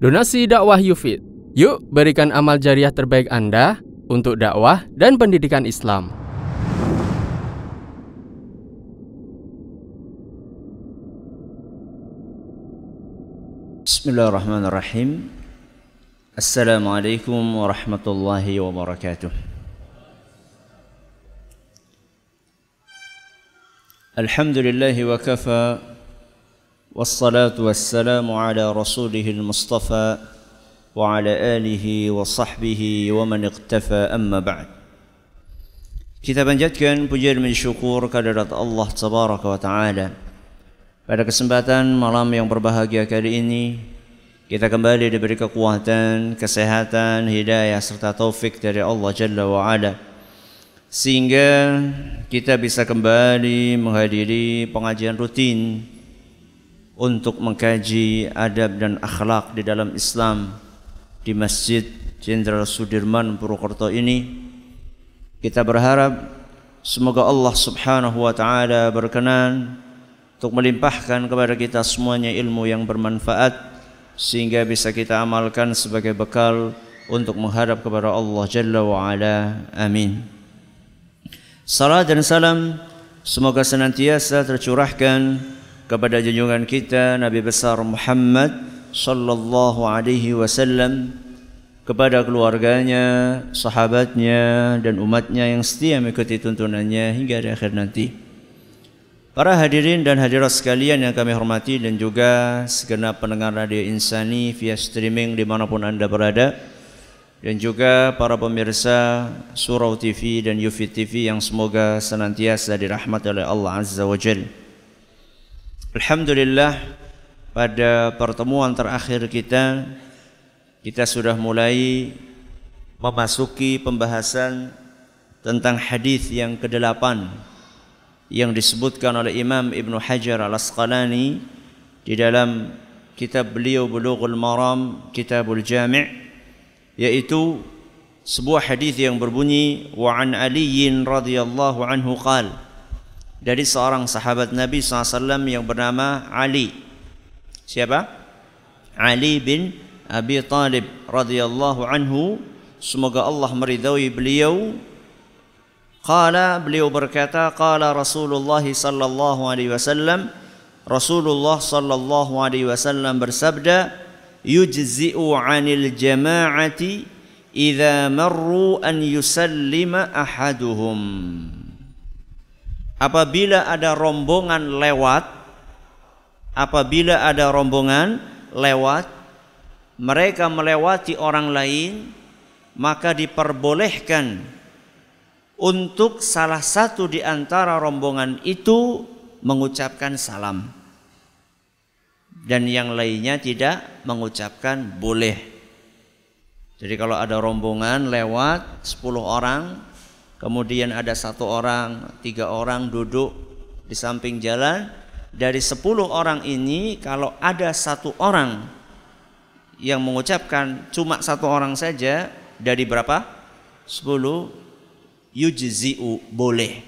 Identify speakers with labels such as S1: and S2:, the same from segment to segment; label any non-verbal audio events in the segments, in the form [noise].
S1: Donasi dakwah Yufid. Yuk berikan amal jariah terbaik Anda untuk dakwah dan pendidikan Islam.
S2: Bismillahirrahmanirrahim. Assalamualaikum warahmatullahi wabarakatuh. Alhamdulillah wa kafa والصلاة والسلام على رسوله المصطفى وعلى آله وصحبه ومن اقتفى أما بعد Kita panjatkan pujian dan syukur kehadirat Allah Tabaraka wa Taala. Pada kesempatan malam yang berbahagia kali ini, kita kembali diberi kekuatan, kesehatan, hidayah serta taufik dari Allah Jalla wa Ala. Sehingga kita bisa kembali menghadiri pengajian rutin untuk mengkaji adab dan akhlak di dalam Islam di Masjid Jenderal Sudirman Purwokerto ini kita berharap semoga Allah Subhanahu wa taala berkenan untuk melimpahkan kepada kita semuanya ilmu yang bermanfaat sehingga bisa kita amalkan sebagai bekal untuk menghadap kepada Allah Jalla wa ala. Amin. Salam dan salam semoga senantiasa tercurahkan kepada junjungan kita Nabi besar Muhammad sallallahu alaihi wasallam kepada keluarganya, sahabatnya dan umatnya yang setia mengikuti tuntunannya hingga di akhir nanti. Para hadirin dan hadirat sekalian yang kami hormati dan juga segenap pendengar radio Insani via streaming di mana pun anda berada dan juga para pemirsa Surau TV dan Yufi TV yang semoga senantiasa dirahmati oleh Allah Azza wa Jalla. Alhamdulillah pada pertemuan terakhir kita kita sudah mulai memasuki pembahasan tentang hadis yang kedelapan yang disebutkan oleh Imam Ibn Hajar Al-Asqalani di dalam kitab beliau Bulughul Maram Kitabul Jami' yaitu sebuah hadis yang berbunyi wa an Ali radhiyallahu anhu qala dari seorang sahabat Nabi SAW yang bernama Ali. Siapa? Ali bin Abi Talib radhiyallahu anhu. Semoga Allah meridai beliau. Qala beliau berkata, qala Rasulullah sallallahu alaihi wasallam, Rasulullah sallallahu alaihi wasallam bersabda, yujzi'u 'anil jama'ati idza marru an yusallima ahaduhum apabila ada rombongan lewat apabila ada rombongan lewat mereka melewati orang lain maka diperbolehkan untuk salah satu di antara rombongan itu mengucapkan salam dan yang lainnya tidak mengucapkan boleh. Jadi kalau ada rombongan lewat 10 orang kemudian ada satu orang, tiga orang duduk di samping jalan. Dari sepuluh orang ini, kalau ada satu orang yang mengucapkan cuma satu orang saja, dari berapa? Sepuluh, yujzi'u, boleh.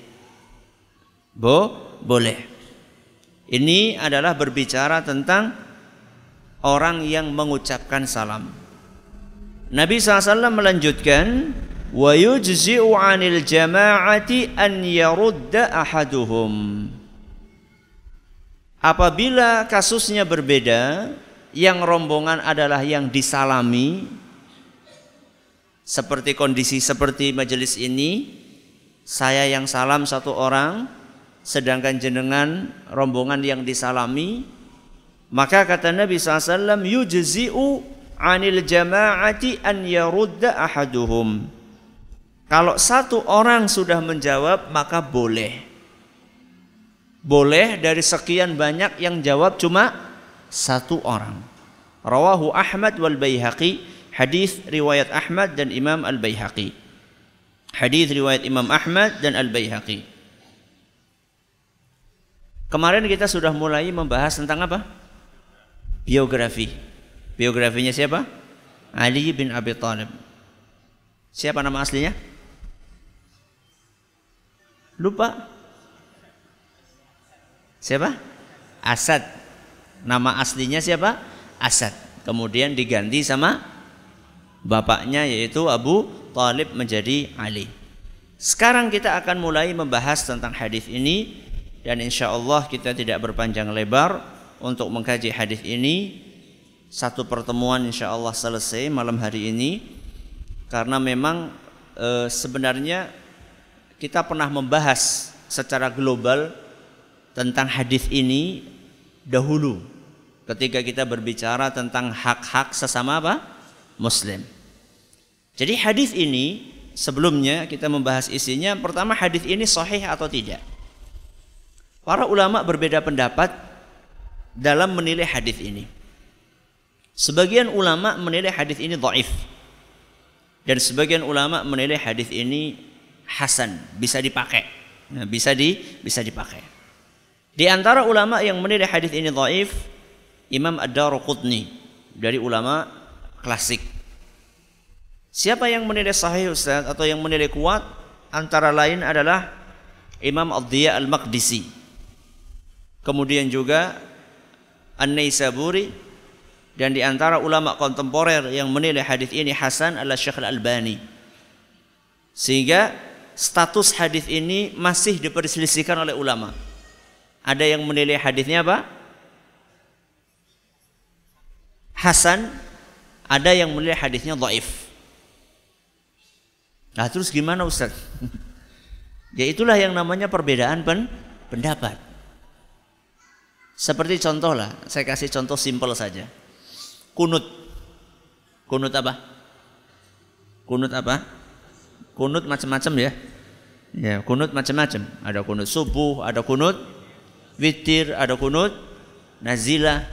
S2: Bo, boleh. Ini adalah berbicara tentang orang yang mengucapkan salam. Nabi SAW melanjutkan, apabila kasusnya berbeda yang rombongan adalah yang disalami seperti kondisi seperti majelis ini saya yang salam satu orang sedangkan jenengan rombongan yang disalami maka kata Nabi SAW yujzi'u anil jama'ati an yarudda ahaduhum kalau satu orang sudah menjawab maka boleh. Boleh dari sekian banyak yang jawab cuma satu orang. Rawahu Ahmad wal Baihaqi, hadis riwayat Ahmad dan Imam Al Baihaqi. Hadis riwayat Imam Ahmad dan Al Baihaqi. Kemarin kita sudah mulai membahas tentang apa? Biografi. Biografinya siapa? Ali bin Abi Thalib. Siapa nama aslinya? Lupa? Siapa? Asad. Nama aslinya siapa? Asad. kemudian diganti sama bapaknya yaitu Abu Talib menjadi Ali. Sekarang kita akan mulai membahas tentang hadis ini dan insya Allah kita tidak berpanjang lebar untuk mengkaji hadis ini. Satu pertemuan insya Allah selesai malam hari ini karena memang e, sebenarnya kita pernah membahas secara global tentang hadis ini dahulu ketika kita berbicara tentang hak-hak sesama apa? Muslim. Jadi hadis ini sebelumnya kita membahas isinya. Pertama hadis ini sahih atau tidak. Para ulama berbeda pendapat dalam menilai hadis ini. Sebagian ulama menilai hadis ini dhaif. Dan sebagian ulama menilai hadis ini hasan, bisa dipakai. Nah, bisa di bisa dipakai. Di antara ulama yang menilai hadis ini dhaif, Imam Ad-Darqutni dari ulama klasik Siapa yang menilai sahih Ustaz atau yang menilai kuat antara lain adalah Imam Ad-Diya Al-Maqdisi. Kemudian juga An-Naisaburi dan di antara ulama kontemporer yang menilai hadis ini hasan adalah Syekh Al-Albani. Sehingga status hadis ini masih diperselisihkan oleh ulama. Ada yang menilai hadisnya apa? Hasan, ada yang menilai hadisnya dhaif. Nah terus gimana Ustaz? [laughs] ya itulah yang namanya perbedaan pen pendapat. Seperti contoh lah, saya kasih contoh simpel saja. Kunut. Kunut apa? Kunut apa? Kunut macam-macam ya. Ya, kunut macam-macam. Ada kunut subuh, ada kunut witir, ada kunut nazilah.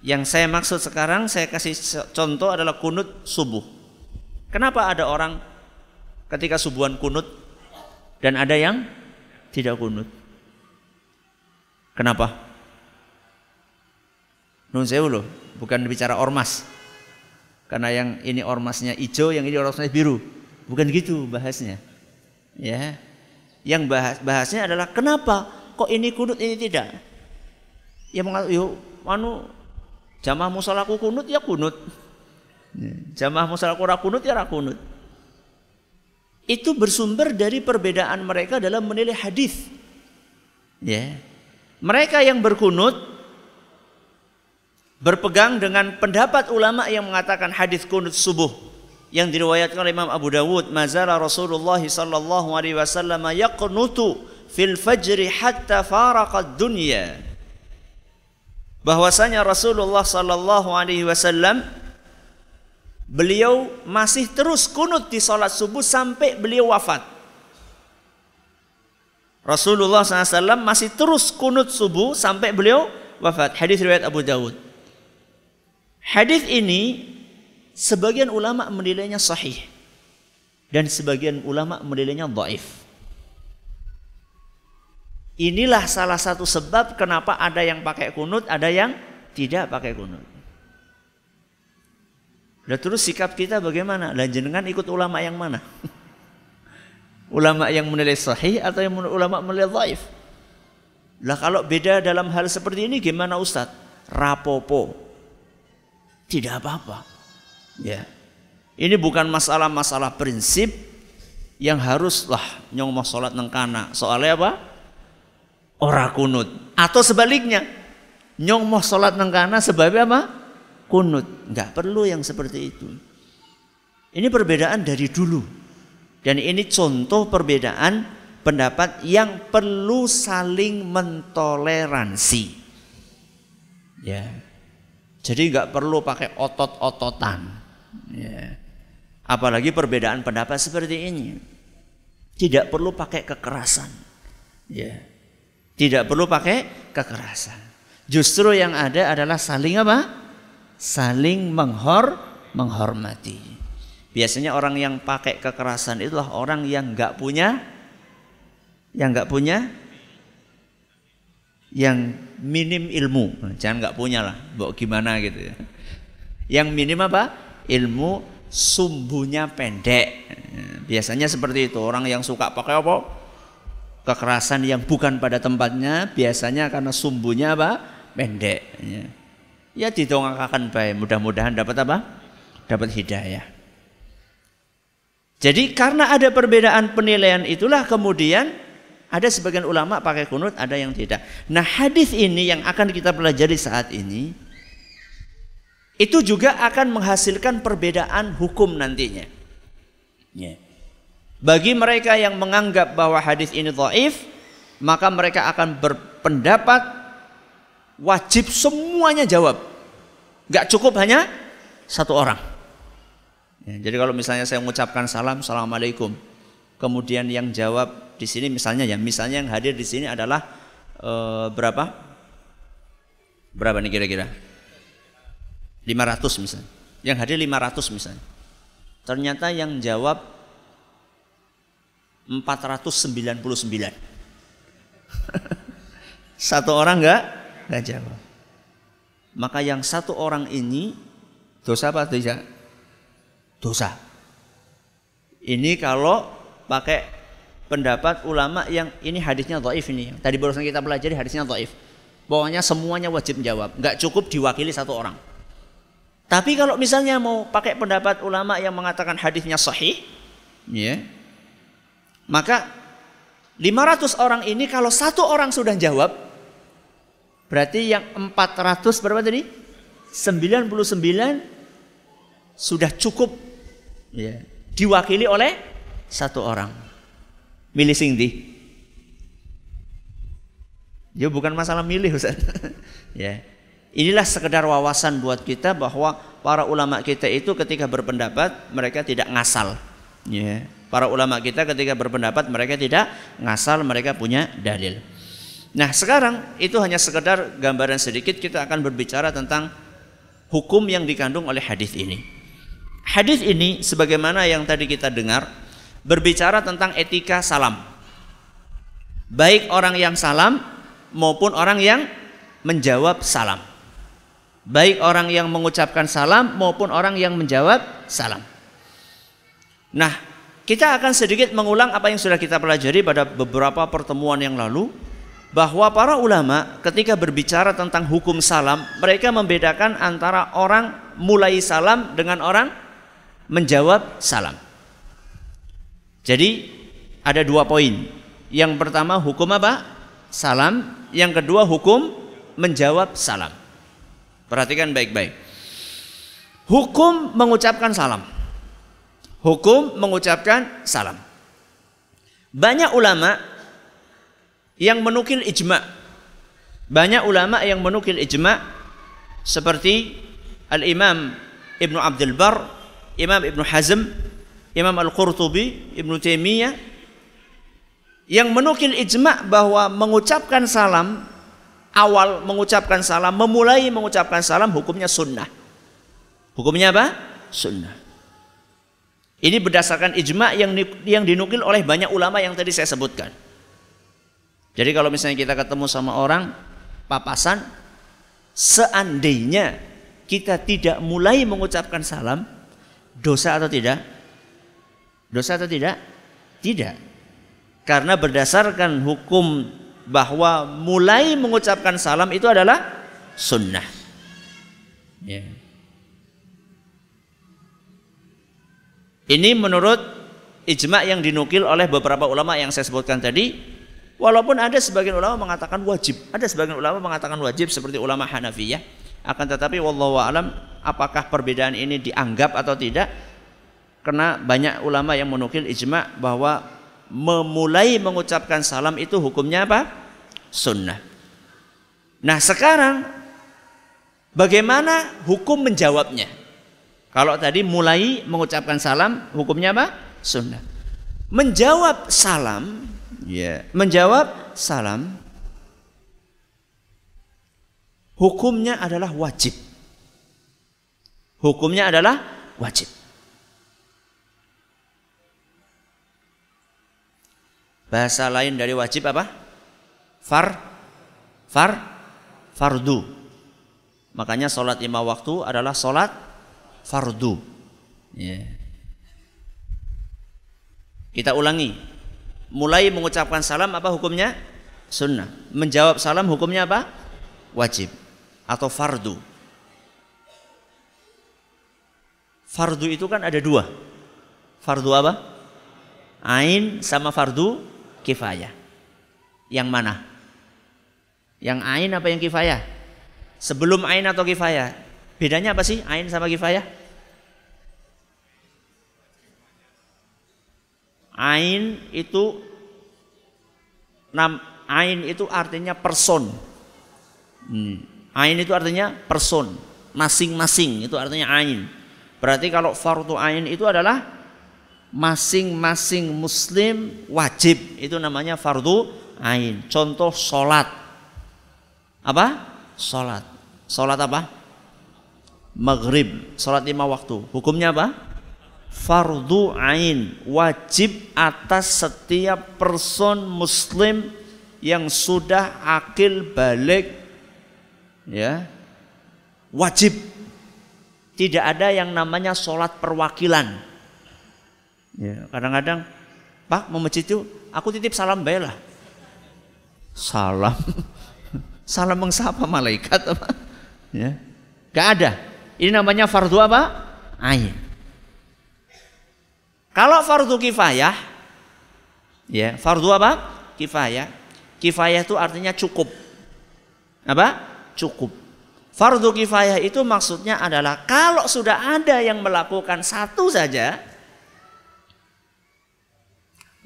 S2: Yang saya maksud sekarang saya kasih contoh adalah kunut subuh. Kenapa ada orang ketika subuhan kunut dan ada yang tidak kunut. Kenapa? Nun sewu loh, bukan bicara ormas. Karena yang ini ormasnya hijau, yang ini ormasnya biru. Bukan gitu bahasnya. Ya. Yang bahas bahasnya adalah kenapa kok ini kunut ini tidak? Ya mengatakan, yuk, anu jamaah musolaku kunut ya kunut. Jamaah musolaku kunut ya kunut itu bersumber dari perbedaan mereka dalam menilai hadis. Ya. Mereka yang berkunut berpegang dengan pendapat ulama yang mengatakan hadis kunut subuh yang diriwayatkan oleh Imam Abu Dawud, mazala Rasulullah sallallahu alaihi wasallam yaqnutu fil fajri hatta faraqad dunya. Bahwasanya Rasulullah sallallahu alaihi wasallam Beliau masih terus kunut di sholat subuh sampai beliau wafat. Rasulullah SAW masih terus kunut subuh sampai beliau wafat. Hadis riwayat Abu Dawud. Hadis ini sebagian ulama menilainya sahih dan sebagian ulama menilainya dhaif. Inilah salah satu sebab kenapa ada yang pakai kunut, ada yang tidak pakai kunut. Nah terus sikap kita bagaimana? Dan jenengan ikut ulama yang mana? [laughs] ulama yang menilai sahih atau yang ulama menilai dhaif? Lah kalau beda dalam hal seperti ini gimana Ustadz? Rapopo. Tidak apa-apa. Ya. Ini bukan masalah-masalah prinsip yang haruslah nyong mau sholat nengkana. Soalnya apa? Ora kunut. Atau sebaliknya. Nyong mau sholat nengkana sebabnya apa? kunut. Enggak perlu yang seperti itu. Ini perbedaan dari dulu. Dan ini contoh perbedaan pendapat yang perlu saling mentoleransi. Ya. Jadi enggak perlu pakai otot-ototan. Ya. Apalagi perbedaan pendapat seperti ini. Tidak perlu pakai kekerasan. Ya. Tidak perlu pakai kekerasan. Justru yang ada adalah saling apa? saling menghor menghormati. Biasanya orang yang pakai kekerasan itulah orang yang nggak punya yang nggak punya yang minim ilmu. Jangan nggak punya lah, bawa gimana gitu ya. Yang minim apa? Ilmu sumbunya pendek. Biasanya seperti itu. Orang yang suka pakai apa? Kekerasan yang bukan pada tempatnya biasanya karena sumbunya apa? Pendek. Ya. ya didongakakan baik. Mudah-mudahan dapat apa? Dapat hidayah. Jadi karena ada perbedaan penilaian itulah kemudian ada sebagian ulama pakai kunut, ada yang tidak. Nah hadis ini yang akan kita pelajari saat ini itu juga akan menghasilkan perbedaan hukum nantinya. Ya. Bagi mereka yang menganggap bahwa hadis ini dhaif, maka mereka akan berpendapat wajib semuanya jawab. Gak cukup hanya satu orang. Ya, jadi kalau misalnya saya mengucapkan salam, assalamualaikum, kemudian yang jawab di sini misalnya ya, misalnya yang hadir di sini adalah e, berapa? Berapa nih kira-kira? 500 misalnya. Yang hadir 500 misalnya. Ternyata yang jawab 499. [laughs] satu orang enggak enggak jawab. Maka yang satu orang ini dosa apa tidak? Dosa. Ini kalau pakai pendapat ulama yang ini hadisnya dhaif ini. Tadi barusan kita pelajari hadisnya dhaif. Pokoknya semuanya wajib menjawab, enggak cukup diwakili satu orang. Tapi kalau misalnya mau pakai pendapat ulama yang mengatakan hadisnya sahih, ya, maka 500 orang ini kalau satu orang sudah jawab, berarti yang 400 berapa tadi? 99 sudah cukup ya, diwakili oleh satu orang. Milih sing di. Ya bukan masalah milih Ustaz. [laughs] ya. Inilah sekedar wawasan buat kita bahwa para ulama kita itu ketika berpendapat mereka tidak ngasal. Ya. Para ulama kita ketika berpendapat mereka tidak ngasal, mereka punya dalil. Nah, sekarang itu hanya sekedar gambaran sedikit kita akan berbicara tentang hukum yang dikandung oleh hadis ini. Hadis ini sebagaimana yang tadi kita dengar berbicara tentang etika salam. Baik orang yang salam maupun orang yang menjawab salam. Baik orang yang mengucapkan salam maupun orang yang menjawab salam. Nah, kita akan sedikit mengulang apa yang sudah kita pelajari pada beberapa pertemuan yang lalu bahwa para ulama ketika berbicara tentang hukum salam mereka membedakan antara orang mulai salam dengan orang menjawab salam. Jadi ada dua poin. Yang pertama hukum apa? Salam. Yang kedua hukum menjawab salam. Perhatikan baik-baik. Hukum mengucapkan salam hukum mengucapkan salam. Banyak ulama yang menukil ijma. Banyak ulama yang menukil ijma seperti Al-Imam Ibnu Abdul Bar, Imam Ibnu Hazm, Imam Al-Qurtubi, Ibnu Taimiyah yang menukil ijma bahwa mengucapkan salam awal mengucapkan salam memulai mengucapkan salam hukumnya sunnah. Hukumnya apa? Sunnah. Ini berdasarkan ijma yang yang dinukil oleh banyak ulama yang tadi saya sebutkan. Jadi kalau misalnya kita ketemu sama orang papasan, seandainya kita tidak mulai mengucapkan salam, dosa atau tidak? Dosa atau tidak? Tidak. Karena berdasarkan hukum bahwa mulai mengucapkan salam itu adalah sunnah. Yeah. Ini menurut ijma yang dinukil oleh beberapa ulama yang saya sebutkan tadi. Walaupun ada sebagian ulama mengatakan wajib, ada sebagian ulama mengatakan wajib seperti ulama Hanafiyah. Akan tetapi wallahu alam apakah perbedaan ini dianggap atau tidak? Karena banyak ulama yang menukil ijma bahwa memulai mengucapkan salam itu hukumnya apa? Sunnah. Nah sekarang bagaimana hukum menjawabnya? Kalau tadi mulai mengucapkan salam, hukumnya apa? Sunnah. Menjawab salam, ya, menjawab salam, hukumnya adalah wajib. Hukumnya adalah wajib. Bahasa lain dari wajib apa? Far, far, fardu. Makanya sholat lima waktu adalah sholat fardu. Ya. Kita ulangi. Mulai mengucapkan salam apa hukumnya? Sunnah. Menjawab salam hukumnya apa? Wajib atau fardu. Fardu itu kan ada dua. Fardu apa? Ain sama fardu kifayah. Yang mana? Yang ain apa yang kifayah? Sebelum ain atau kifayah? Bedanya apa sih ain sama kifayah? Ain itu nam ain itu artinya person. Hmm. Ain itu artinya person, masing-masing itu artinya ain. Berarti kalau fardu ain itu adalah masing-masing muslim wajib itu namanya fardu ain. Contoh solat. Apa? Solat. Solat apa? Maghrib. Solat lima waktu. Hukumnya apa? fardu ain wajib atas setiap person muslim yang sudah akil balik ya wajib tidak ada yang namanya sholat perwakilan ya kadang-kadang pak mau masjid itu aku titip salam bela salam [laughs] salam mengsapa malaikat apa ya gak ada ini namanya fardu apa ain kalau fardu kifayah, ya fardu apa? Kifayah. Kifayah itu artinya cukup. Apa? Cukup. Fardu kifayah itu maksudnya adalah kalau sudah ada yang melakukan satu saja,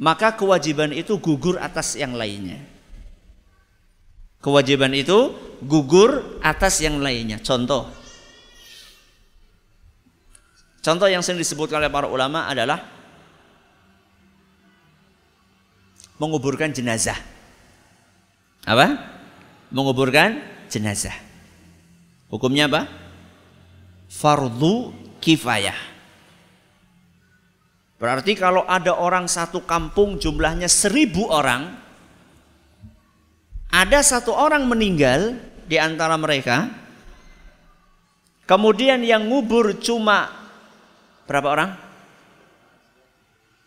S2: maka kewajiban itu gugur atas yang lainnya. Kewajiban itu gugur atas yang lainnya. Contoh, contoh yang sering disebutkan oleh para ulama adalah menguburkan jenazah. Apa? Menguburkan jenazah. Hukumnya apa? Fardu kifayah. Berarti kalau ada orang satu kampung jumlahnya seribu orang, ada satu orang meninggal di antara mereka, kemudian yang ngubur cuma berapa orang?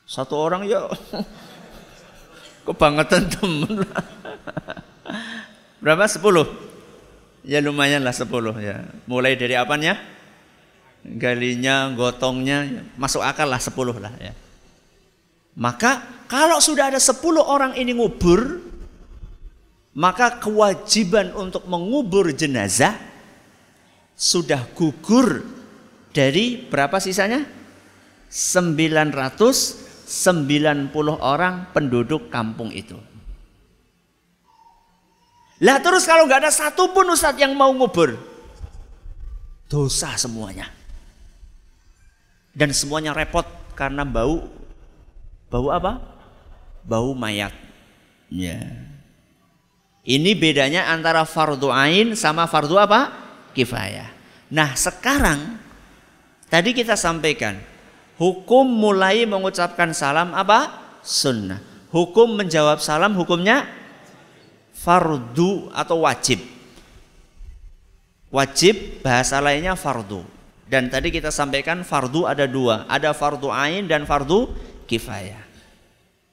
S2: Satu orang ya [laughs] Kebangetan temen. [laughs] Berapa? Sepuluh? Ya lumayan lah sepuluh ya. Mulai dari apanya? Galinya, gotongnya, masuk akal lah sepuluh lah ya. Maka kalau sudah ada sepuluh orang ini ngubur, maka kewajiban untuk mengubur jenazah sudah gugur dari berapa sisanya? 900 90 orang penduduk kampung itu. Lah terus kalau nggak ada satupun ustadz yang mau ngubur, dosa semuanya. Dan semuanya repot karena bau, bau apa? Bau mayat. Ya. Ini bedanya antara fardu ain sama fardu apa? Kifayah. Nah sekarang tadi kita sampaikan Hukum mulai mengucapkan salam apa? Sunnah. Hukum menjawab salam hukumnya fardu atau wajib. Wajib bahasa lainnya fardu. Dan tadi kita sampaikan fardu ada dua. Ada fardu ain dan fardu kifayah.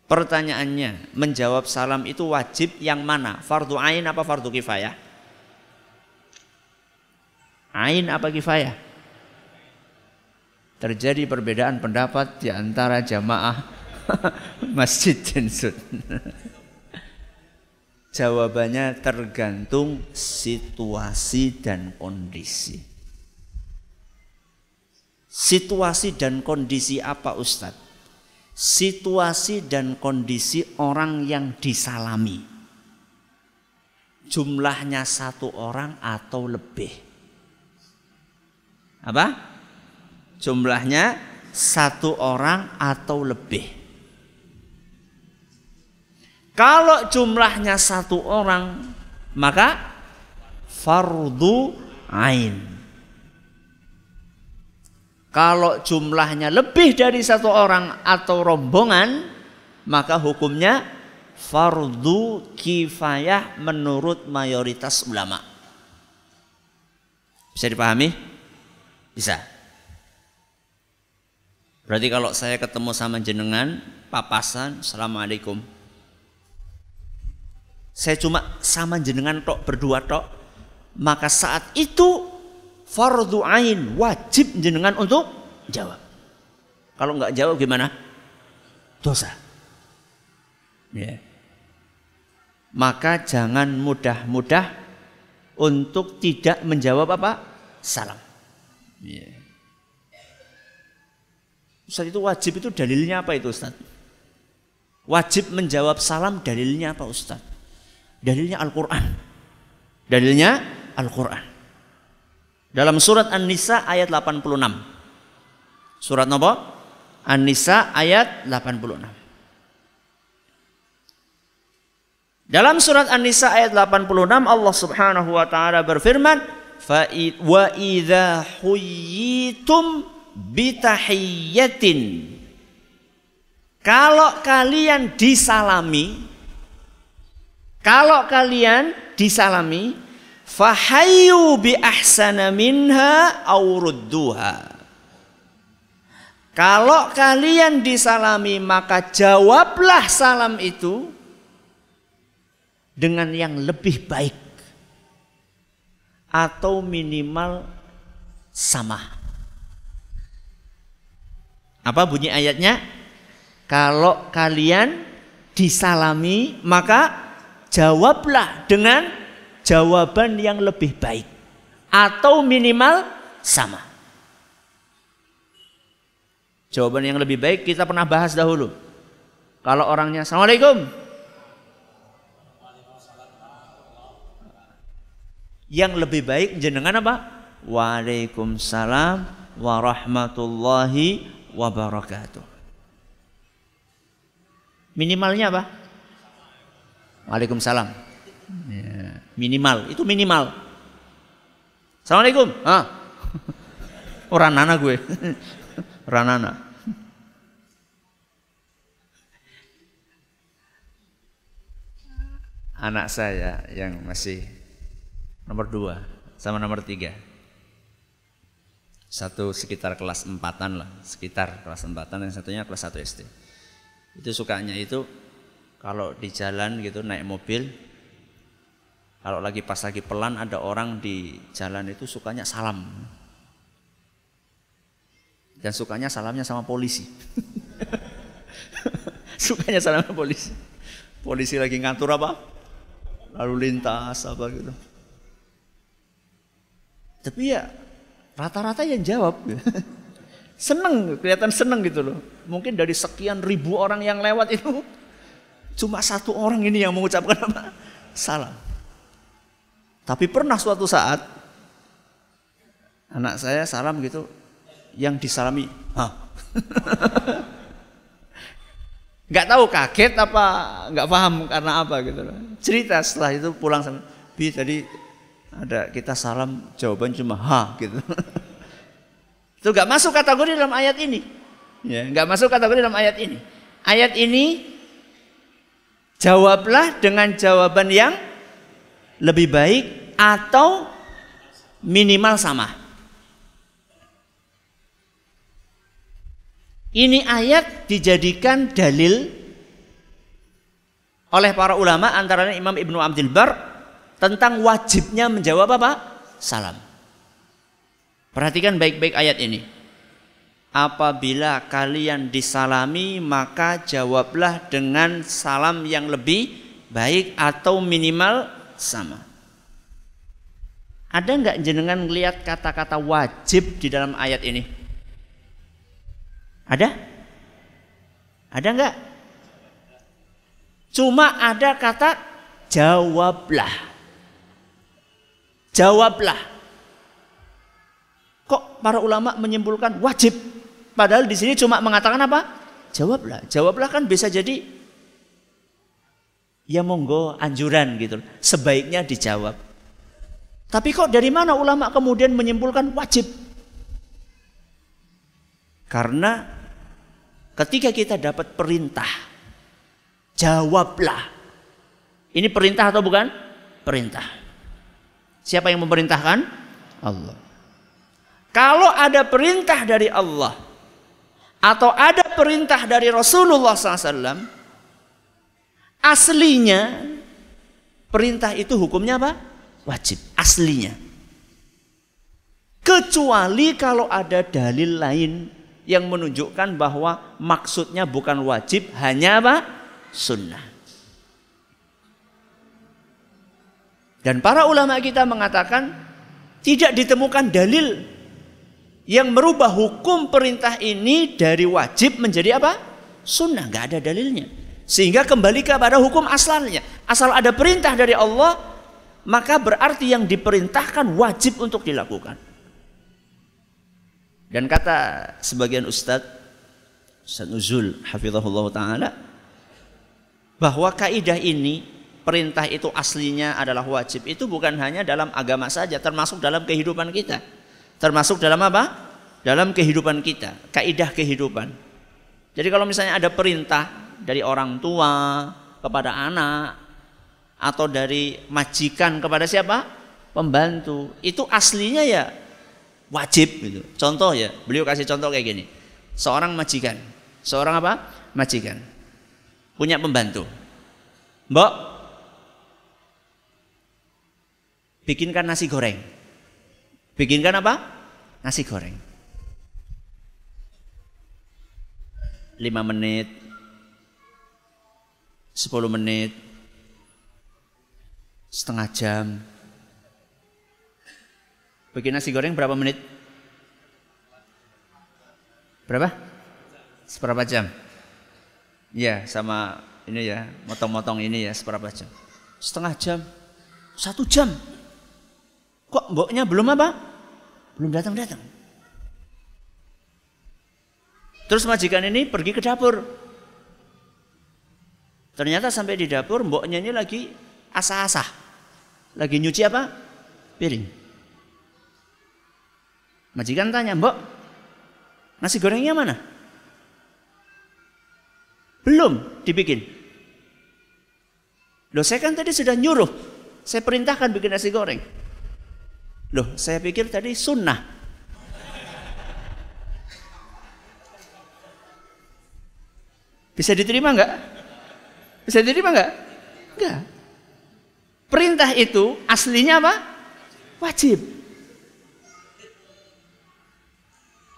S2: Pertanyaannya, menjawab salam itu wajib yang mana? Fardu ain apa fardu kifayah? Ain apa kifayah? terjadi perbedaan pendapat di antara jamaah [laughs] Masjid Jinsut. [laughs] Jawabannya tergantung situasi dan kondisi. Situasi dan kondisi apa Ustadz? Situasi dan kondisi orang yang disalami. Jumlahnya satu orang atau lebih. Apa? jumlahnya satu orang atau lebih. Kalau jumlahnya satu orang, maka fardu ain. Kalau jumlahnya lebih dari satu orang atau rombongan, maka hukumnya fardu kifayah menurut mayoritas ulama. Bisa dipahami? Bisa. Berarti kalau saya ketemu sama jenengan, papasan, assalamualaikum. Saya cuma sama jenengan tok berdua tok, maka saat itu fardu ain wajib jenengan untuk Jawab. Kalau nggak jawab gimana? Dosa. Ya. Maka jangan mudah-mudah untuk tidak menjawab apa? Salam. Ya. Ustaz itu wajib itu dalilnya apa itu Ustaz? Wajib menjawab salam dalilnya apa Ustaz? Dalilnya Al-Quran. Dalilnya Al-Quran. Dalam surat An-Nisa ayat 86. Surat apa? An-Nisa ayat 86. Dalam surat An-Nisa ayat 86 Allah Subhanahu wa taala berfirman, "Fa wa idza huyitum bitahiyyatin kalau kalian disalami kalau kalian disalami fahayu bi ahsana minha aurudduha kalau kalian disalami maka jawablah salam itu dengan yang lebih baik atau minimal sama apa bunyi ayatnya? Kalau kalian disalami maka jawablah dengan jawaban yang lebih baik atau minimal sama. Jawaban yang lebih baik kita pernah bahas dahulu. Kalau orangnya Assalamualaikum. Yang lebih baik jenengan apa? Waalaikumsalam warahmatullahi wabarakatuh. Minimalnya apa? Waalaikumsalam. Ya, minimal, itu minimal. Assalamualaikum. Ah. Orang nana gue. [laughs] Ranana. Anak saya yang masih nomor dua sama nomor tiga satu sekitar kelas empatan lah, sekitar kelas empatan yang satunya kelas satu SD. Itu sukanya itu kalau di jalan gitu naik mobil, kalau lagi pas lagi pelan ada orang di jalan itu sukanya salam. Dan sukanya salamnya sama polisi. [laughs] sukanya salam sama polisi. Polisi lagi ngatur apa? Lalu lintas apa gitu. Tapi ya Rata-rata yang jawab. [laughs] seneng, kelihatan seneng gitu loh. Mungkin dari sekian ribu orang yang lewat itu [laughs] cuma satu orang ini yang mengucapkan apa? Salam. Tapi pernah suatu saat anak saya salam gitu, yang disalami, Hah. [laughs] nggak tahu kaget apa nggak paham karena apa gitu loh. Cerita setelah itu pulang sama Bi tadi ada kita salam jawaban cuma ha gitu. [laughs] Itu nggak masuk kategori dalam ayat ini. Ya, nggak masuk kategori dalam ayat ini. Ayat ini jawablah dengan jawaban yang lebih baik atau minimal sama. Ini ayat dijadikan dalil oleh para ulama antara Imam Ibnu Abdul Bar tentang wajibnya menjawab apa? Salam. Perhatikan baik-baik ayat ini. Apabila kalian disalami maka jawablah dengan salam yang lebih baik atau minimal sama. Ada nggak jenengan melihat kata-kata wajib di dalam ayat ini? Ada? Ada nggak? Cuma ada kata jawablah. Jawablah. Kok para ulama menyimpulkan wajib? Padahal di sini cuma mengatakan apa? Jawablah. Jawablah kan bisa jadi ya monggo anjuran gitu. Sebaiknya dijawab. Tapi kok dari mana ulama kemudian menyimpulkan wajib? Karena ketika kita dapat perintah, jawablah. Ini perintah atau bukan? Perintah. Siapa yang memerintahkan? Allah. Kalau ada perintah dari Allah atau ada perintah dari Rasulullah SAW, aslinya perintah itu hukumnya apa? Wajib. Aslinya. Kecuali kalau ada dalil lain yang menunjukkan bahwa maksudnya bukan wajib hanya apa? sunnah. Dan para ulama kita mengatakan tidak ditemukan dalil yang merubah hukum perintah ini dari wajib menjadi apa? Sunnah, nggak ada dalilnya. Sehingga kembali kepada hukum asalnya. Asal ada perintah dari Allah, maka berarti yang diperintahkan wajib untuk dilakukan. Dan kata sebagian ustadz, Ustadz Nuzul, hafizahullah ta'ala, bahwa kaidah ini perintah itu aslinya adalah wajib itu bukan hanya dalam agama saja termasuk dalam kehidupan kita termasuk dalam apa dalam kehidupan kita kaidah kehidupan jadi kalau misalnya ada perintah dari orang tua kepada anak atau dari majikan kepada siapa? Pembantu. Itu aslinya ya wajib gitu. Contoh ya beliau kasih contoh kayak gini. Seorang majikan. Seorang apa? Majikan. Punya pembantu. Mbok bikinkan nasi goreng. Bikinkan apa? Nasi goreng. 5 menit, 10 menit, setengah jam. Bikin nasi goreng berapa menit? Berapa? Seberapa jam? Ya, sama ini ya, motong-motong ini ya, seberapa jam? Setengah jam, satu jam. Kok mboknya belum apa? Belum datang-datang. Terus majikan ini pergi ke dapur. Ternyata sampai di dapur mboknya ini lagi asah-asah. Lagi nyuci apa? Piring. Majikan tanya, "Mbok, nasi gorengnya mana?" Belum dibikin. Loh saya kan tadi sudah nyuruh. Saya perintahkan bikin nasi goreng. Loh, saya pikir tadi sunnah. Bisa diterima enggak? Bisa diterima enggak? Enggak. Perintah itu aslinya apa? Wajib.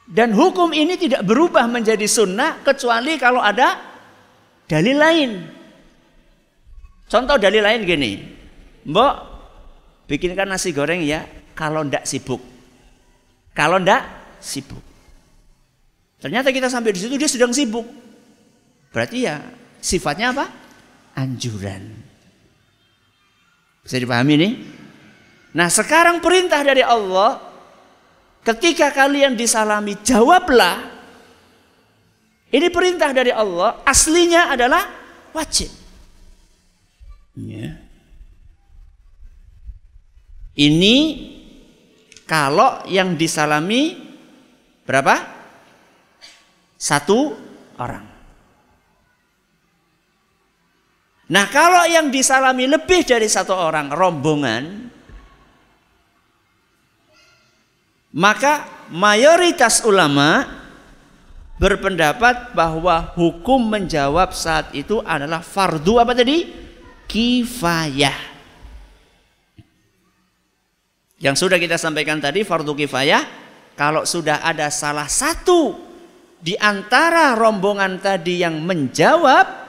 S2: Dan hukum ini tidak berubah menjadi sunnah kecuali kalau ada dalil lain. Contoh dalil lain gini. Mbok, bikinkan nasi goreng ya kalau ndak sibuk. Kalau ndak sibuk. Ternyata kita sampai di situ dia sedang sibuk. Berarti ya sifatnya apa? Anjuran. Bisa dipahami nih? Nah sekarang perintah dari Allah ketika kalian disalami jawablah. Ini perintah dari Allah aslinya adalah wajib. Ya. Ini kalau yang disalami berapa? Satu orang. Nah kalau yang disalami lebih dari satu orang rombongan Maka mayoritas ulama berpendapat bahwa hukum menjawab saat itu adalah fardu apa tadi? Kifayah. Yang sudah kita sampaikan tadi fardu kifayah kalau sudah ada salah satu di antara rombongan tadi yang menjawab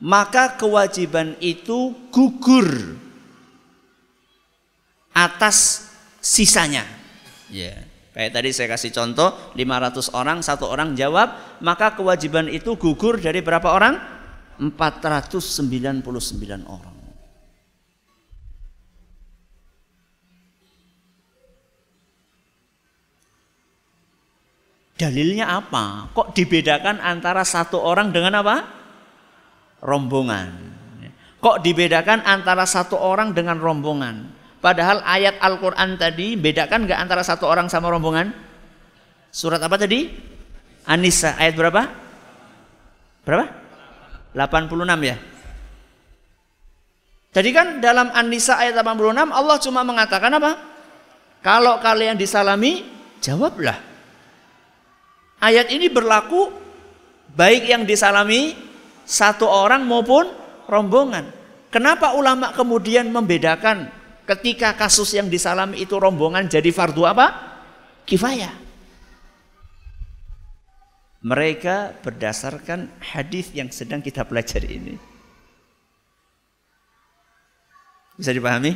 S2: maka kewajiban itu gugur atas sisanya. Ya. Kayak tadi saya kasih contoh 500 orang satu orang jawab maka kewajiban itu gugur dari berapa orang? 499 orang. Dalilnya apa? Kok dibedakan antara satu orang dengan apa? Rombongan. Kok dibedakan antara satu orang dengan rombongan? Padahal ayat Al-Quran tadi bedakan nggak antara satu orang sama rombongan? Surat apa tadi? Anissa ayat berapa? Berapa? 86 ya. Jadi kan dalam An-Nisa ayat 86 Allah cuma mengatakan apa? Kalau kalian disalami, jawablah. Ayat ini berlaku baik yang disalami satu orang maupun rombongan. Kenapa ulama kemudian membedakan ketika kasus yang disalami itu rombongan jadi fardu apa? Kifayah. Mereka berdasarkan hadis yang sedang kita pelajari ini. Bisa dipahami?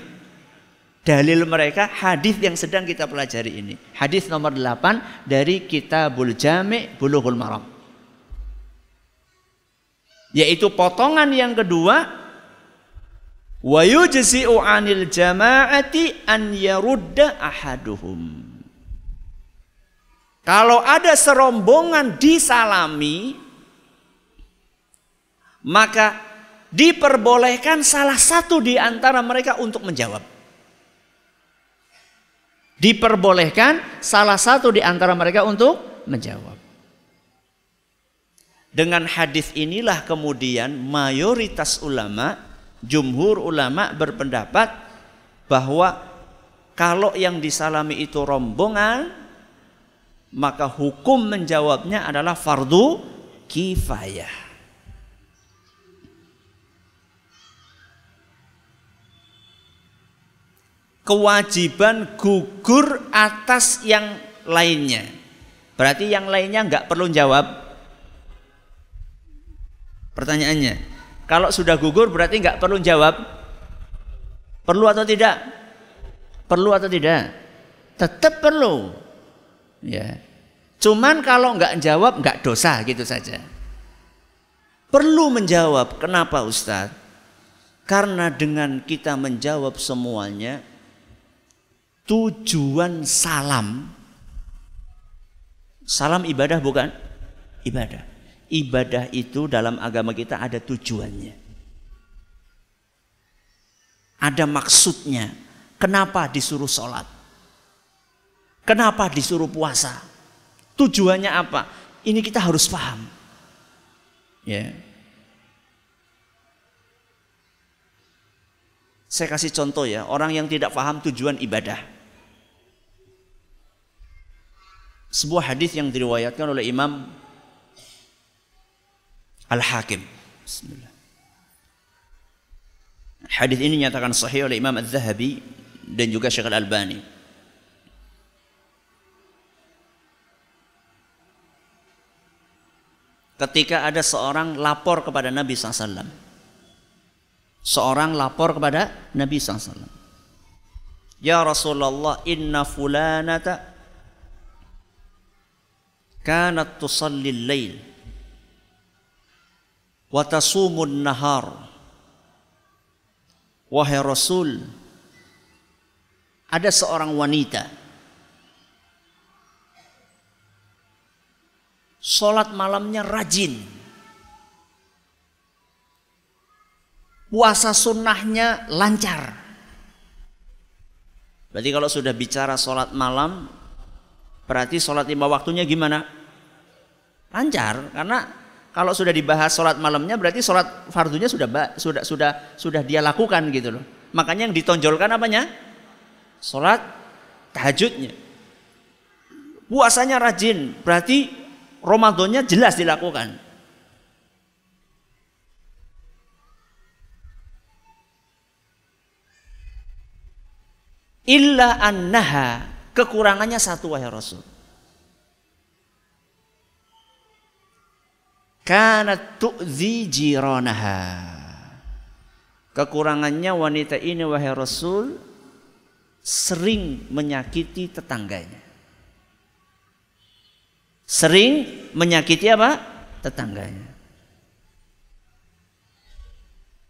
S2: Dalil mereka hadis yang sedang kita pelajari ini. Hadis nomor 8 dari Kitabul Jami' Bulughul Maram. Yaitu potongan yang kedua wa yujzi'u 'anil jama'ati an yarudda ahaduhum. Kalau ada serombongan disalami, maka diperbolehkan salah satu di antara mereka untuk menjawab. Diperbolehkan salah satu di antara mereka untuk menjawab. Dengan hadis inilah kemudian mayoritas ulama, jumhur ulama berpendapat bahwa kalau yang disalami itu rombongan, maka hukum menjawabnya adalah fardu kifayah. Kewajiban gugur atas yang lainnya. Berarti yang lainnya nggak perlu jawab. Pertanyaannya, kalau sudah gugur berarti nggak perlu jawab. Perlu atau tidak? Perlu atau tidak? Tetap perlu. Ya. Cuman kalau nggak jawab nggak dosa gitu saja. Perlu menjawab. Kenapa Ustadz? Karena dengan kita menjawab semuanya, tujuan salam, salam ibadah bukan? Ibadah. Ibadah itu dalam agama kita ada tujuannya. Ada maksudnya. Kenapa disuruh sholat? Kenapa disuruh puasa? Tujuannya apa? Ini kita harus paham. Ya. Saya kasih contoh ya, orang yang tidak paham tujuan ibadah. Sebuah hadis yang diriwayatkan oleh Imam Al-Hakim. Hadis ini nyatakan sahih oleh Imam Al-Zahabi dan juga Syekh Al-Albani. ketika ada seorang lapor kepada Nabi SAW. Seorang lapor kepada Nabi SAW. Ya Rasulullah, inna fulanata kanat tusalli lail wa tasumun nahar. Wahai Rasul, ada seorang wanita Sholat malamnya rajin. Puasa sunnahnya lancar. Berarti kalau sudah bicara sholat malam, berarti sholat lima waktunya gimana? Lancar, karena kalau sudah dibahas sholat malamnya berarti sholat fardunya sudah sudah sudah sudah dia lakukan gitu loh. Makanya yang ditonjolkan apanya? Sholat tahajudnya. Puasanya rajin, berarti Ramadannya jelas dilakukan. Illa annaha kekurangannya satu wahai Rasul. Kanat tu'zi jiranaha. Kekurangannya wanita ini wahai Rasul sering menyakiti tetangganya sering menyakiti apa? Tetangganya.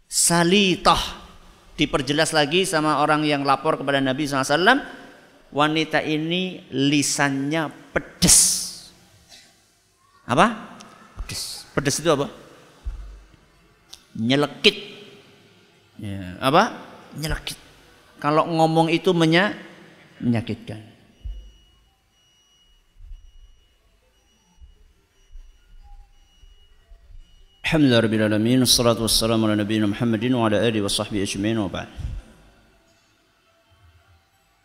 S2: Salitoh diperjelas lagi sama orang yang lapor kepada Nabi SAW wanita ini lisannya pedes apa pedes pedes itu apa? Nyelekit. Ya, apa? Nyelekit. Kalau ngomong itu menya, menyakitkan. Alhamdulillah Rabbil Alamin Assalatu wassalamu ala nabiyina Muhammadin Wa ala alihi ajma'in wa ba'd.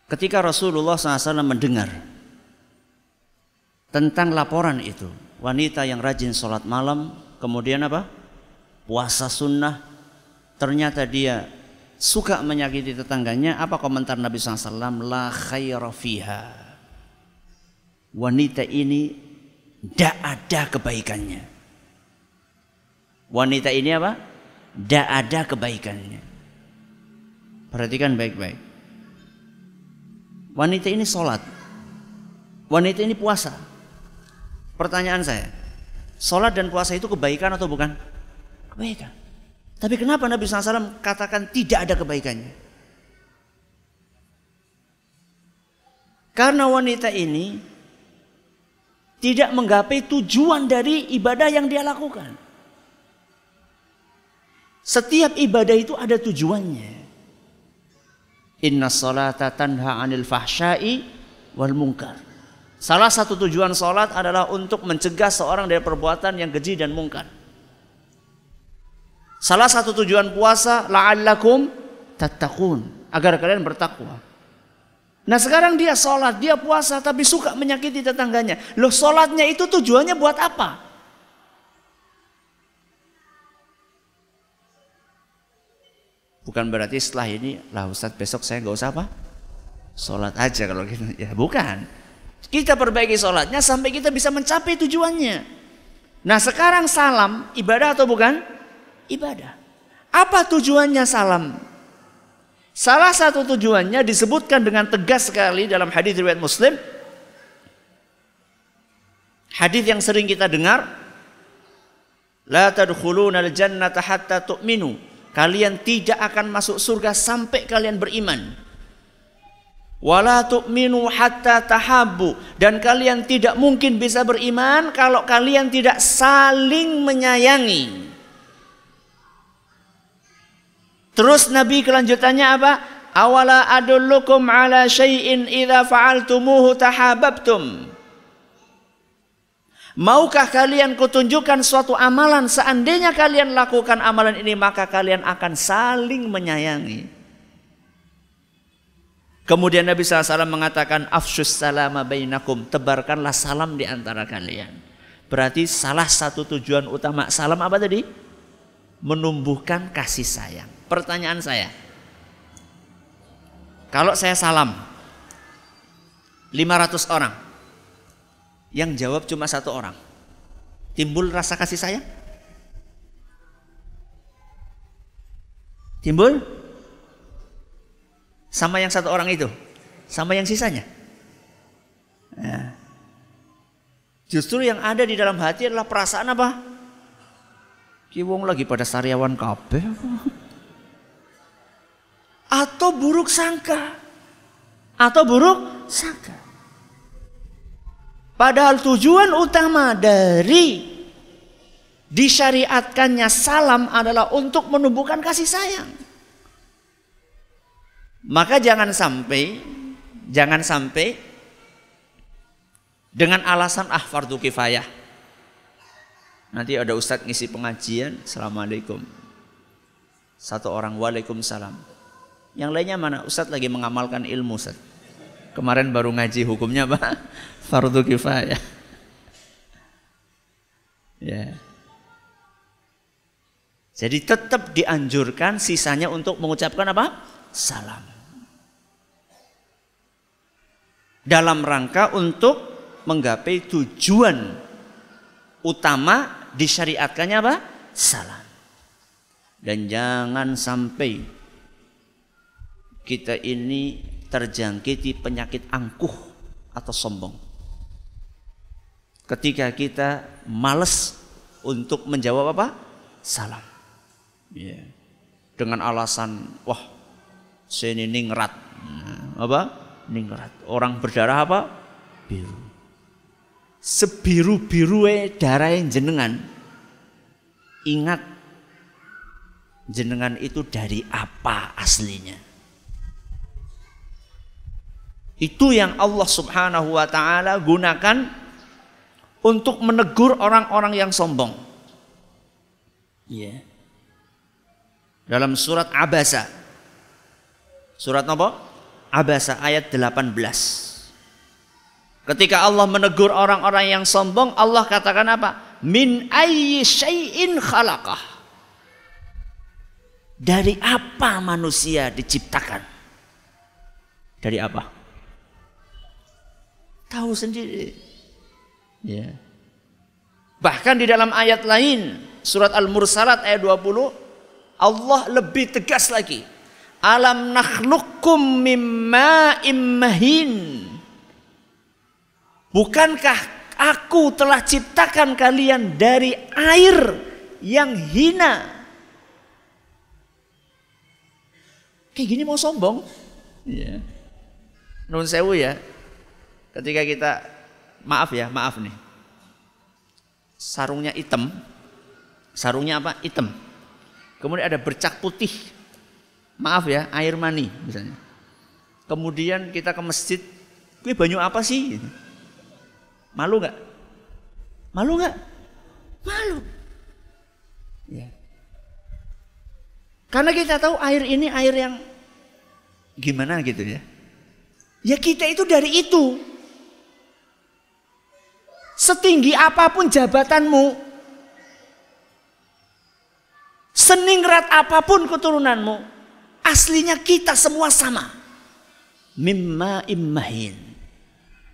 S2: Ketika Rasulullah SAW mendengar Tentang laporan itu Wanita yang rajin sholat malam Kemudian apa? Puasa sunnah Ternyata dia suka menyakiti tetangganya Apa komentar Nabi SAW? La khaira fiha Wanita ini Tidak ada kebaikannya. Wanita ini apa? Tidak ada kebaikannya. Perhatikan baik-baik. Wanita ini sholat. Wanita ini puasa. Pertanyaan saya, sholat dan puasa itu kebaikan atau bukan? Kebaikan. Tapi kenapa Nabi SAW katakan tidak ada kebaikannya? Karena wanita ini tidak menggapai tujuan dari ibadah yang dia lakukan. Setiap ibadah itu ada tujuannya. Inna salata tanha anil fahsyai wal munkar. Salah satu tujuan salat adalah untuk mencegah seorang dari perbuatan yang keji dan mungkar. Salah satu tujuan puasa la'allakum tattaqun, agar kalian bertakwa. Nah sekarang dia sholat, dia puasa tapi suka menyakiti tetangganya. Loh sholatnya itu tujuannya buat apa? Bukan berarti setelah ini lah Ustadz besok saya nggak usah apa? Sholat aja kalau gitu. Ya bukan. Kita perbaiki sholatnya sampai kita bisa mencapai tujuannya. Nah sekarang salam ibadah atau bukan? Ibadah. Apa tujuannya salam? Salah satu tujuannya disebutkan dengan tegas sekali dalam hadis riwayat Muslim. Hadis yang sering kita dengar, La tadkhuluna al-jannata hatta tu'minu Kalian tidak akan masuk surga sampai kalian beriman. Wala tu'minu hatta tahabbu dan kalian tidak mungkin bisa beriman kalau kalian tidak saling menyayangi. Terus Nabi kelanjutannya apa? Awala adullukum ala syai'in idza fa'altumuhu tahabbtum. Maukah kalian kutunjukkan suatu amalan seandainya kalian lakukan amalan ini maka kalian akan saling menyayangi. Kemudian Nabi SAW mengatakan afsus salama bainakum tebarkanlah salam di antara kalian. Berarti salah satu tujuan utama salam apa tadi? Menumbuhkan kasih sayang. Pertanyaan saya. Kalau saya salam 500 orang yang jawab cuma satu orang. Timbul rasa kasih sayang? Timbul? Sama yang satu orang itu? Sama yang sisanya? Ya. Justru yang ada di dalam hati adalah perasaan apa? Kiwong lagi pada sariawan kabeh. Atau buruk sangka. Atau buruk sangka. Padahal tujuan utama dari disyariatkannya salam adalah untuk menumbuhkan kasih sayang. Maka jangan sampai jangan sampai dengan alasan ah fardu kifayah. Nanti ada ustadz ngisi pengajian, Assalamualaikum. Satu orang Waalaikumsalam. Yang lainnya mana? Ustadz lagi mengamalkan ilmu Ustadz. Kemarin baru ngaji hukumnya apa? [laughs] Fardu kifayah. Ya. Jadi tetap dianjurkan sisanya untuk mengucapkan apa? Salam. Dalam rangka untuk menggapai tujuan utama disyariatkannya apa? Salam. Dan jangan sampai kita ini terjangkiti penyakit angkuh atau sombong. Ketika kita males untuk menjawab apa? Salam. Yeah. Dengan alasan, wah, saya ini ningrat. Apa? Ningrat. Orang berdarah apa? Biru. Sebiru-biru darah yang jenengan. Ingat jenengan itu dari apa aslinya? Itu yang Allah Subhanahu wa taala gunakan untuk menegur orang-orang yang sombong. Ya. Dalam surat Abasa. Surat apa? Abasa ayat 18. Ketika Allah menegur orang-orang yang sombong, Allah katakan apa? Min ayyi syai'in khalaqah. Dari apa manusia diciptakan? Dari apa? Tahu sendiri. Ya. Bahkan di dalam ayat lain surat Al-Mursalat ayat 20 Allah lebih tegas lagi. Alam nakhluqukum mimma immahin. Bukankah aku telah ciptakan kalian dari air yang hina? Kayak gini mau sombong? Iya. Nun sewu ya. Ketika kita maaf ya, maaf nih. Sarungnya hitam. Sarungnya apa? Hitam. Kemudian ada bercak putih. Maaf ya, air mani misalnya. Kemudian kita ke masjid, gue banyu apa sih? Malu nggak? Malu nggak? Malu. Ya. Karena kita tahu air ini air yang gimana gitu ya. Ya kita itu dari itu. Setinggi apa pun jabatanmu, seningrat apa pun keturunanmu, aslinya kita semua sama. Mimma immahin.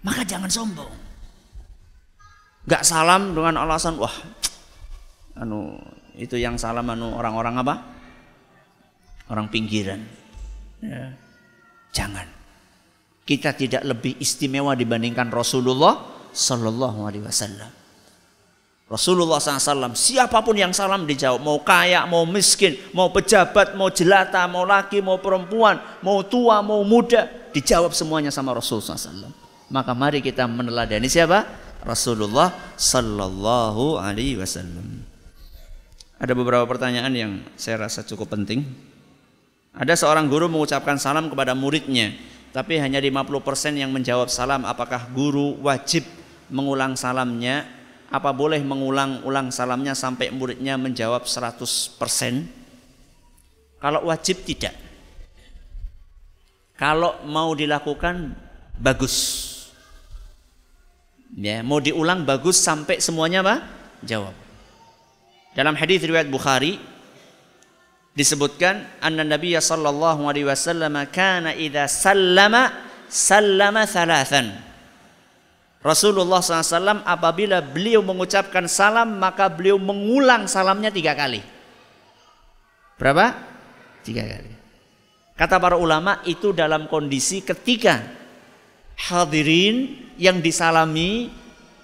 S2: Maka jangan sombong. Gak salam dengan alasan wah anu itu yang salam anu orang-orang apa? Orang pinggiran. Ya. Jangan. Kita tidak lebih istimewa dibandingkan Rasulullah Sallallahu Alaihi Wasallam. Rasulullah SAW siapa pun yang salam dijawab mau kaya mau miskin mau pejabat mau jelata mau laki mau perempuan mau tua mau muda dijawab semuanya sama Rasulullah SAW maka mari kita meneladani siapa Rasulullah Sallallahu Alaihi Wasallam. Ada beberapa pertanyaan yang saya rasa cukup penting. Ada seorang guru mengucapkan salam kepada muridnya, tapi hanya 50% yang menjawab salam. Apakah guru wajib mengulang salamnya? Apa boleh mengulang-ulang salamnya sampai muridnya menjawab 100%? Kalau wajib tidak. Kalau mau dilakukan bagus. Ya, mau diulang bagus sampai semuanya apa? Jawab. Dalam hadis riwayat Bukhari disebutkan anna Nabi sallallahu alaihi wasallam kana idza sallama sallama thalathan. Rasulullah SAW apabila beliau mengucapkan salam maka beliau mengulang salamnya tiga kali. Berapa? Tiga kali. Kata para ulama itu dalam kondisi ketika hadirin yang disalami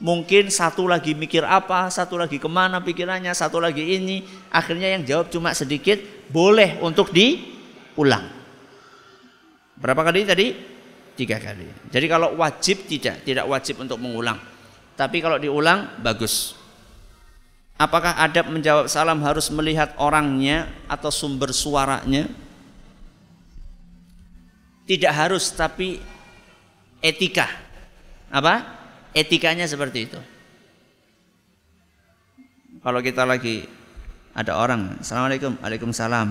S2: mungkin satu lagi mikir apa, satu lagi ke mana pikirannya, satu lagi ini, akhirnya yang jawab cuma sedikit, boleh untuk diulang. Berapa kali tadi? Tiga kali. Jadi kalau wajib tidak, tidak wajib untuk mengulang. Tapi kalau diulang bagus. Apakah adab menjawab salam harus melihat orangnya atau sumber suaranya? Tidak harus, tapi etika apa? Etikanya seperti itu. Kalau kita lagi ada orang, assalamualaikum, waalaikumsalam,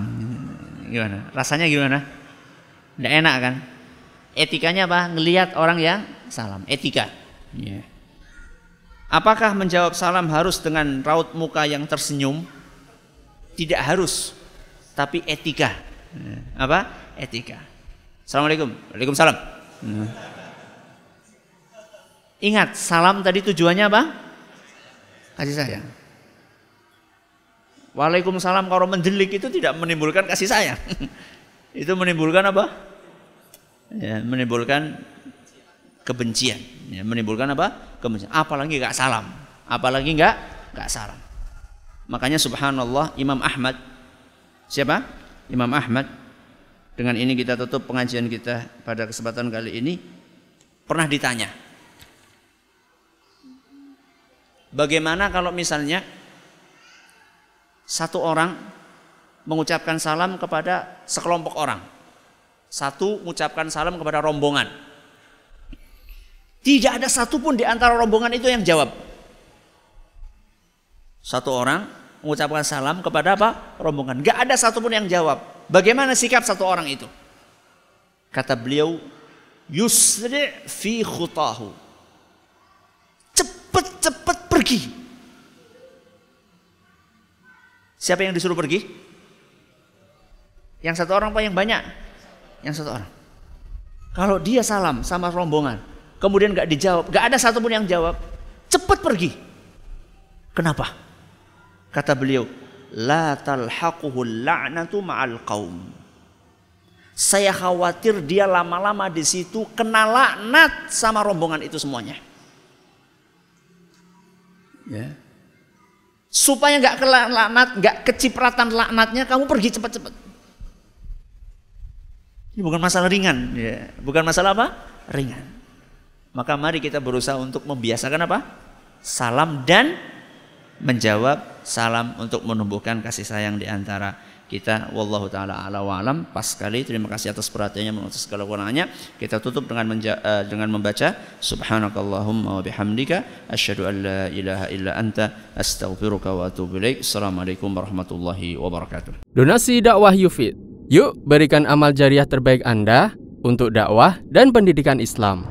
S2: gimana? Rasanya gimana? Tidak enak kan? Etikanya apa? Ngelihat orang yang salam. Etika. Yeah. Apakah menjawab salam harus dengan raut muka yang tersenyum? Tidak harus, tapi etika. Apa? Etika. Assalamualaikum, waalaikumsalam. Yeah. Ingat, salam tadi tujuannya apa? Kasih sayang. Waalaikumsalam kalau mendelik itu tidak menimbulkan kasih sayang. [laughs] itu menimbulkan apa? Ya, menimbulkan kebencian. Ya, menimbulkan apa? Kebencian. Apalagi nggak salam. Apalagi nggak nggak salam. Makanya subhanallah Imam Ahmad siapa? Imam Ahmad dengan ini kita tutup pengajian kita pada kesempatan kali ini pernah ditanya Bagaimana kalau misalnya satu orang mengucapkan salam kepada sekelompok orang. Satu mengucapkan salam kepada rombongan. Tidak ada satupun di antara rombongan itu yang jawab. Satu orang mengucapkan salam kepada apa? Rombongan. Gak ada satupun yang jawab. Bagaimana sikap satu orang itu? Kata beliau, yusri fi khutahu Cepet-cepet pergi. Siapa yang disuruh pergi? Yang satu orang apa yang banyak? Yang satu orang. Kalau dia salam sama rombongan, kemudian gak dijawab, gak ada satupun yang jawab, cepet pergi. Kenapa? Kata beliau, la talhaquhu la'natu ma'al qaum. Saya khawatir dia lama-lama di situ kena laknat sama rombongan itu semuanya. Ya. Supaya nggak kena laknat, nggak kecipratan laknatnya, kamu pergi cepat-cepat. Ini bukan masalah ringan, ya. bukan masalah apa? Ringan. Maka mari kita berusaha untuk membiasakan apa? Salam dan menjawab salam untuk menumbuhkan kasih sayang di antara kita wallahu taala ala wa pas sekali terima kasih atas perhatiannya menurut segala kekurangannya kita tutup dengan uh, dengan membaca subhanakallahumma wa bihamdika asyhadu an la ilaha illa anta astaghfiruka wa atubu ilaik assalamualaikum warahmatullahi wabarakatuh
S1: donasi dakwah Yufid yuk berikan amal jariah terbaik Anda untuk dakwah dan pendidikan Islam